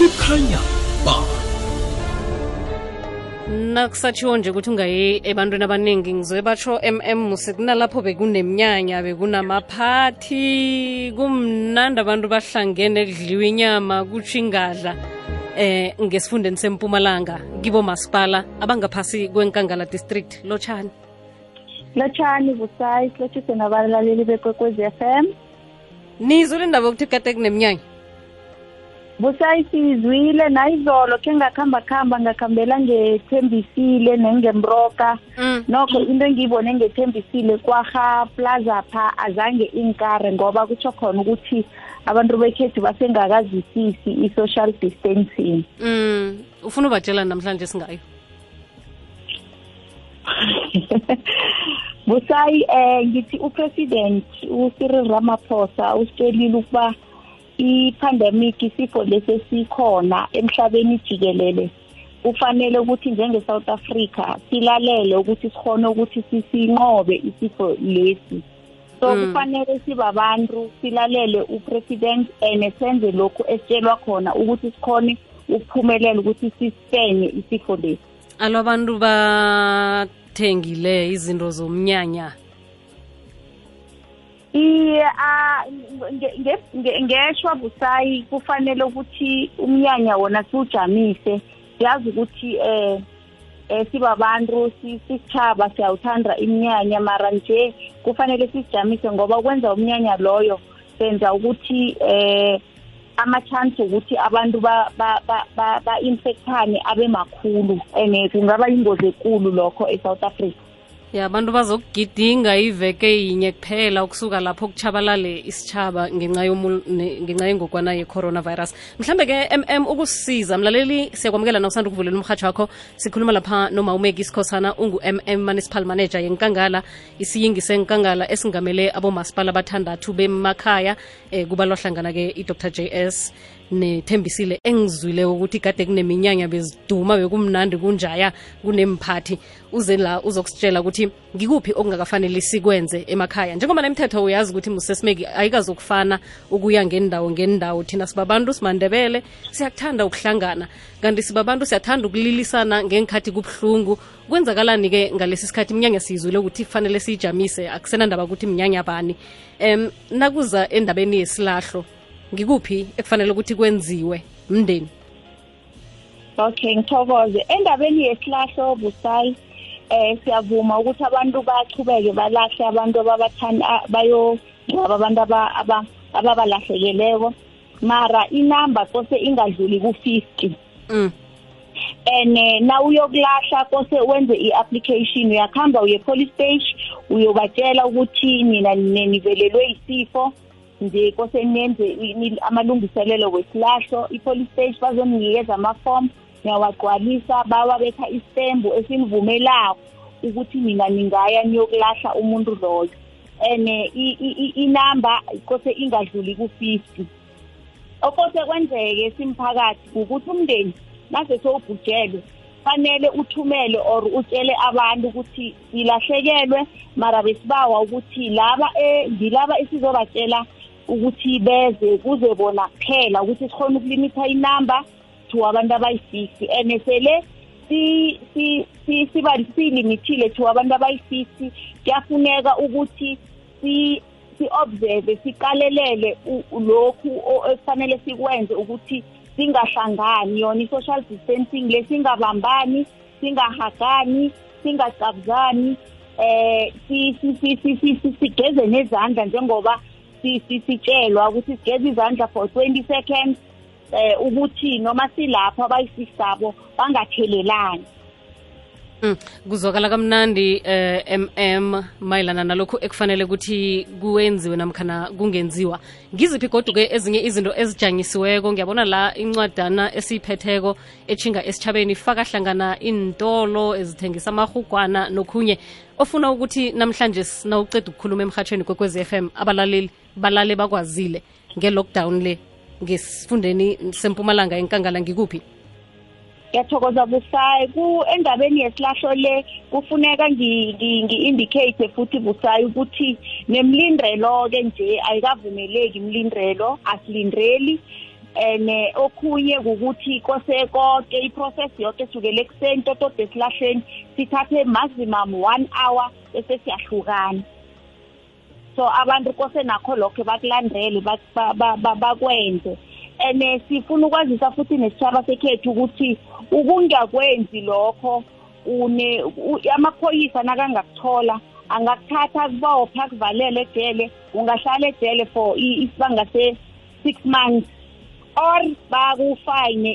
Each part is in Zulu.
likhanya ba. Nakusatshiwo nje ukuthi ungayi ebantwini abaningi ngizobe batsho mm muse kunalapho bekuneminyanya bekunamaphathi. Kumnandi abantu bahlangene kudliwa inyama kutsho ingadla. Eh ngesifundeni sempumalanga kibo masipala abangaphasi kwenkangala district. Lotshani lotshani busayi silotshise nabalaleli bekwekwezi FM nizwe le ndaba yokuthi kade kuneminyanya busayi sizwile nayizolo khe ngakhamba khamba ngakhambela ngethembisile nengemroka mm. nokho into engiyibone ngethembisile kwaha plaza pha azange inkare ngoba kutsho khona ukuthi abantu bekhethu basengakazwisisi i-social distancing mm. ufuna ubatshela namhlanje singayo busayi eh ngithi upresident uCyril Ramaphosa usitshelile ukuba i-pandemic isifo lesi sikhona emhlabeni jikelele kufanele ukuthi njenge-South Africa silalele ukuthi sikhone ukuthi sisinqobe isifo lesi. So Mm. kufanele sibabantu silalele upresident and senze lokhu esitshelwa khona ukuthi sikhone ukuphumelela ukuthi sisenye isifo lesi. Alo abantu bathengile izinto zomnyanya. Ngeshwa busayi. Kufanele ukuthi umnyanya wona siwujamise. Siyazi ukuthi eh eh sibabantu si- sisitjhaba siyawuthanda iminyanya mara nje kufanele sisijamise ngoba kwenza umnyanya loyo senza ukuthi eh ama-chance ukuthi abantu ba- ba- ba- ba- ba-infectane abe makhulu. And kungaba yingozi ekulu lokho e-south africa. Ya abantu bazokugidinga iveke yinye kuphela ukusuka lapho kuchabalale isitshaba ngenxa yengokwana ye-coronavirus. Mhlambe-ke mm ukusisiza mlaleli siyakwamukela na usanda ukuvulela umrhatsho wakho. Sikhuluma lapha noma umeki isikhosana ungu-mm municipal manager yenkangala isiyingi senkangala esingamele abomasipala abathandathu bemakhaya. Eh, kubalwa hlangana-ke i-dr j s nethembisile engizwile ukuthi kade kuneminyanya beziduma bekumnandi kunjaya kunemphathi. Uze la uzokusitshela ukuthi ngikuphi okungakafanele sikwenze emakhaya. Njengoba nemithetho uyazi ukuthi musesimeki ayikazokufana ukuya ngendawo ngendawo. Thina sibabantu simandebele siyakuthanda ukuhlangana. Kanti sibabantu siyathanda ukulilisana ngenkhathi kubuhlungu. Kwenzakalani-ke ngalesi sikhathi iminyanya siyizwile ukuthi kufanele siyijamise? Akusenandaba ukuthi minyanya bani? Um nakuza endabeni yesilahlo ngikuphi ekufanele ukuthi kwenziwe mndeni? Okay ngithokoze. Endabeni yesilahlo busayi eh siyavuma ukuthi abantu bachubeke balahle abantu ababathanda bayongcwaba abantu aba- aba- ababalahlekeleko. Mara inamba kose ingadluli ku-fifty. Mm. and eh, na uyokulahla kose wenze i-application uyakuhamba uye police stage uyobatshela ukuthi nina nivelelwe isifo nje kose nenze amalungiselelo wesilahlo i-police stage bazoninikeza amafomu niyawagcwalisa bawabetha istembu esinivumelako ukuthi nina ningaya niyokulahla umuntu loyo. And eh, inamba kose ingadluli ku-fifty. Okose kwenzeke simphakathi ukuthi umndeni nase sowubhujelwe fanele uthumele or utshele abantu ukuthi silahlekelwe mara besibawa ukuthi laba eh, ngilaba esizobatshela ukuthi beze kuze bona kuphela ukuthi sikhona ukulimitha inamba to abantu abayi-fifty and sele siyilimithile to abantu abayi-fifty kuyafuneka ukuthi si si-observe u- lokhu ekufanele sikwenze ukuthi singahlangani yona i-social distancing lesingabambani singahagani singacabuzani eh si- si- si- si- si- si- sigeze nezandla njengoba sitshelwa ukuthi sigeze izandla for 20 seconds eh ukuthi noma silapho abayisisabo bangathelelani. Kuzwakala kamnandi eh mm mayelana nalokhu ekufanele ukuthi kuwenziwe namkhana kungenziwa. Ngiziphi goduke ezinye izinto ezijanyisiweko ngiyabona la incwadana esiyiphetheko echinga esitshabeni faka hlangana intolo ezithengisa amahugwana nokhunye ofuna ukuthi namhlanje sinawuceda ukukhuluma emhatshweni kwekwezi FM abalaleli balale bakwazile nge-lockdown le ngesifundeni sempumalanga enkangala ngikuphi ngiyathokoza busayi. Ku endabeni yesilahlo le kufuneka ngi- ngi- ngi-indicate futhi busayi ukuthi nemlindrelo-ke nje ayikavumeleki imlindrelo asilindreli and okhunye ukuthi kose konke iprocess yonke sukele ekuseni totode esilahleni sithathe maximum one hour bese siyahlukana. So abantu kose nakho lokho bakulandele bakwenze. And sifuna ukwazisa futhi nesitshaba sekhethu ukuthi ukungakwenzi lokho une amaphoyisa nakangakuthola angakuthatha kubopha kuvalele ejele ungahlala ejele for isibanga se-six months. Or bakufayine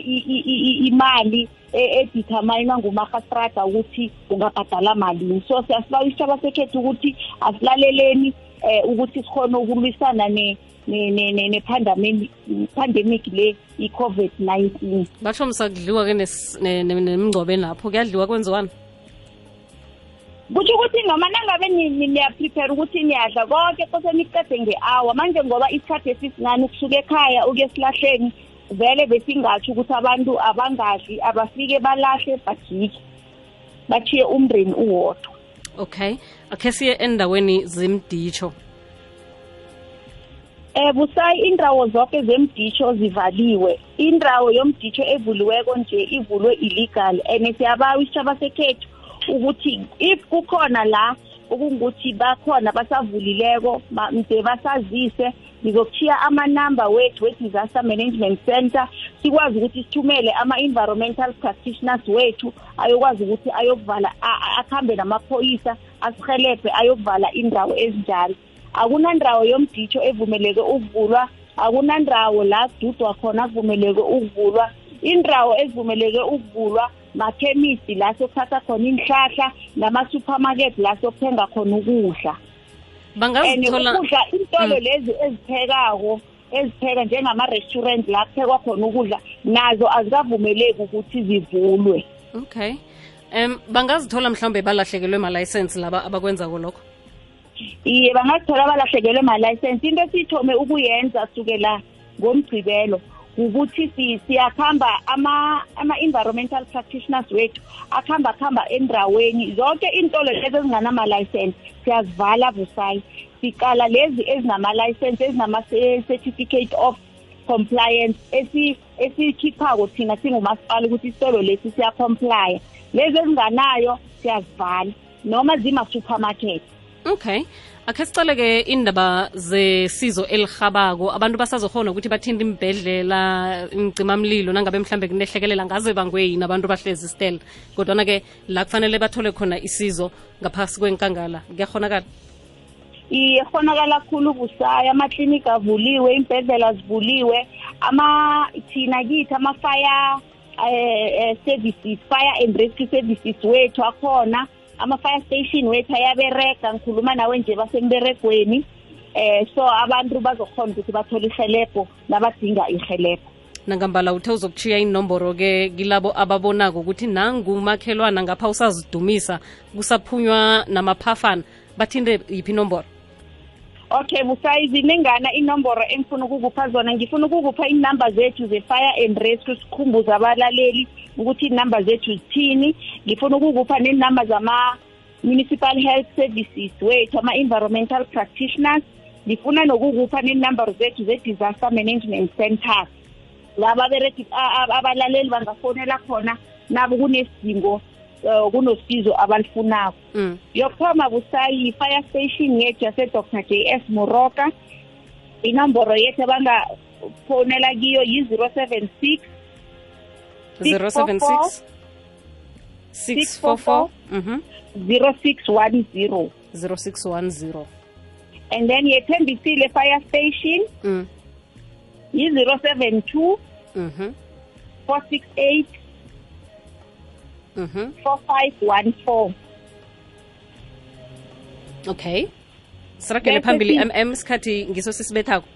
imali edeterminwa ngumahastrada ukuthi ungabhadala malini. So siyasibawa isitshaba sekhethu ukuthi asilaleleni um ukuthi sikhone ukulwisana ne-pandemic le i-covid-19 basho msakudliwa-ke nemingcwabeni lapho kuyadliwa kwenziwani? Kutsho ukuthi noma nangabe niyaprepare ukuthi niyadla konke kose nikuqede nge-hour. Manje ngoba isikhathi esisincane ukusuka ekhaya uke esilahleni vele besingatsho ukuthi abantu abangadli abafike balahle bajike. Bathiye umndeni uwodwa. Okay. Akhe siye endaweni zemditsho Eh busayi indawo zonke zemditsho zivaliwe. Indawo yomditsho evuliweko nje ivulwe illegal and siyabawa isitshaba sekhethu ukuthi if kukhona la okungukuthi bakhona basavulileko mde basazise ngizokuthiya amanamba wethu we-disaster management center sikwazi ukuthi sithumele ama-environmental practitioners wethu ayokwazi ukuthi ayokuvala akuhambe namaphoyisa asihelebhe ayokuvala indawo ezinjalo. Akunandawo yomditsho evumeleke ukuvulwa. Akunandawo la kududwa khona kuvumeleke ukuvulwa. Indawo ezivumeleke ukuvulwa makhemisi la sokuthatha khona inhlahla nama-supermarket la sokuthenga khona ukudla. Bangazithola ukudla intolo lezi eziphekako ezipheka njengama-restaurant la kuphekwa khona ukudla nazo azikavumeleki ukuthi zivulwe. Okay. Um bangazithola mhlawumbe balahlekelwe malayisensi laba abakwenzako lokho? Iye bangazithola balahlekelwe malayisensi into esiyithome ukuyenza sukela ngomgcibelo ukuthi siyakhamba ama-environmental practitioners wethu akuhamba kuhamba endaweni. Zonke iy'ntolo lezi ezinganama-license siyazivala busayi. Siqala lezi ezinama-license ezinama-certificate of compliance esiyikhiphako thina singumasipala ukuthi isitolo lesi siyacomplya lezi ezinganayo siyazivala. Noma zima-supermarket. Okay. Akhe sicale-ke indaba zesizo elihabako abantu basazohona ukuthi bathinde imbhedlela imcimamlilo nangabe mhlambe kunehlekelela ngaze bangwe yini abantu bahlezi stela kodwana-ke la kufanele bathole khona isizo ngaphasi kwenkangala kuyahonakala iye khonakala khulu busaya. Amaklinika avuliwe imbhedlela zivuliwe. Ama thina kithi ama-fire uh, services fire and rescue services wethu akhona ama-fire station wethu ayaberega ngikhuluma nawe nje basemberegweni. Eh so abantu bazokhona ukuthi bathole ihelebho nabadinga ihelebho nangambala uthe uzokuchiya inomboro-ke kilabo ababonako ukuthi nangumakhelwana ngapha usazidumisa kusaphunywa namaphafana. Bathinte yiphi inomboro okay busayizi nengana inomboro engifuna ukukupha zona ngifuna ukukupha inamba zethu ze-fire and rescue sikhumbuze abalaleli ukuthi inamba zethu zithini. Ngifuna ukukupha nenamba zama-municipal health services wethu ama-environmental practitioners. Ngifuna nokukupha nenumber zethu ze-disaster management centers la babereki abalaleli bangafonela khona nabo kunesidingo uh, kunosizo abalifunako mm. yokuthoma busayi fire station yethu yasedr j s moroka inomboro yethu abangafonela kiyo yi-zero seven six zero seven six six four four mhm. zero six one zero zero six one zero and then yethembisile fire station mm. yi-zero seven two mm -hmm. four six eight mhm 468 mhm 4514 okay. Siragele Bese phambili si- mm isikhathi ngiso sisibethako.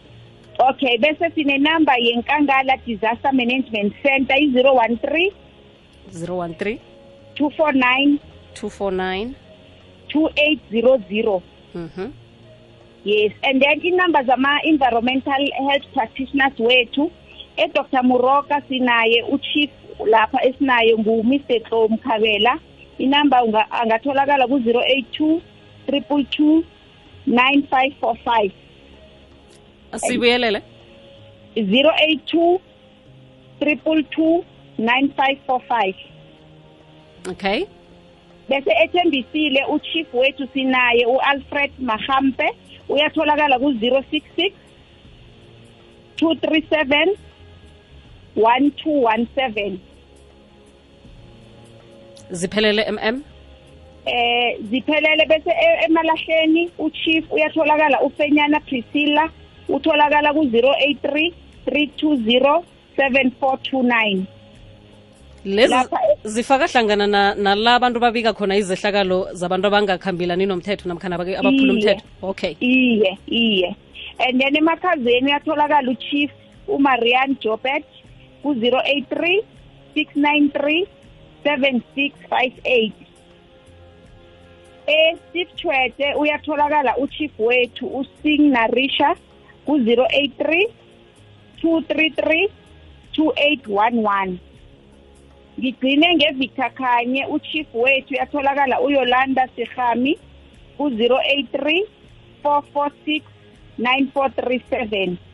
Okay bese sinenamba yenkangala disaster management center i-013 013 249 249 2800 mhm yes and then inamba zama-environmental health practitioners wethu. Edr muroka sinaye uchief lapha esinaye ngu-mr tlo mkhabela inamba angatholakala ku-082 322 9545 asibuyelele. 082 triple two nine five four five. Okay. Bese ethembisile uchief wethu sinaye uAlfred Mahampe. Uyatholakala ku066 237 1217 ziphelele mm eh ziphelele bese e- emalahleni uchief uyatholakala ufenyana Priscilla utholakala ku083 320 7429 lezi Lapha e- zifaka hlangana na- nala abantu babika khona izehlakalo zabantu abangakhambelani nomthetho namkhana abake- abaphula Iye. umthetho? Okay. Iye iye. And then emakhazeni uyatholakala uchief umarian jobet ku-083 693 7658 e-steve chwete uyatholakala uchief wethu using narisha ku-083 233 2811 ngigcine ngevictor khanye uchief wethu uyatholakala uyolanda sihami ku-083 446 9437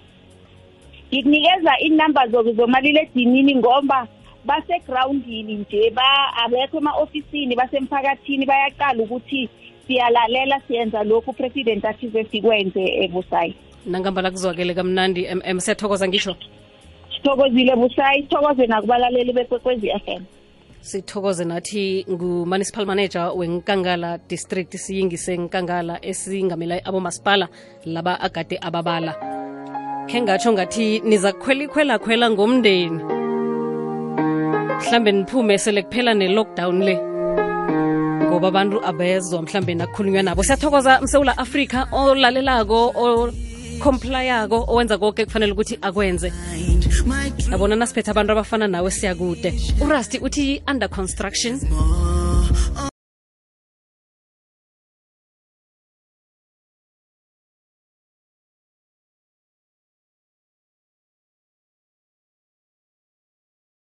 ngikunikeza inamba zoke zomaliledinini ngomba basegroundini nje ba abekho ema-ofisini basemphakathini bayaqala ukuthi siyalalela siyenza lokhu upresident athi sesikwenze ebusayi nangambala kuzwakele kamnandi mm siyathokoza ngisho? Sithokozile busayi sithokoze nakubalaleli bekwekwezi FM sithokoze nathi ngu-municipal manager wenkangala district siyingise nkangala esingamela abomasipala laba agade ababala. Khe ngatsho ngathi niza kukhwela ikhwela-khwela ngomndeni. Mhlambe niphume sele kuphela ne-lockdown le ngoba abantu abezwa mhlambe nakukhulunywa nabo. Siyathokoza msewula afrika olalelako ocomplyako owenza konke kufanele ukuthi akwenze. Yabona nasiphethe abantu abafana nawe siyakude. Urasti uthi under construction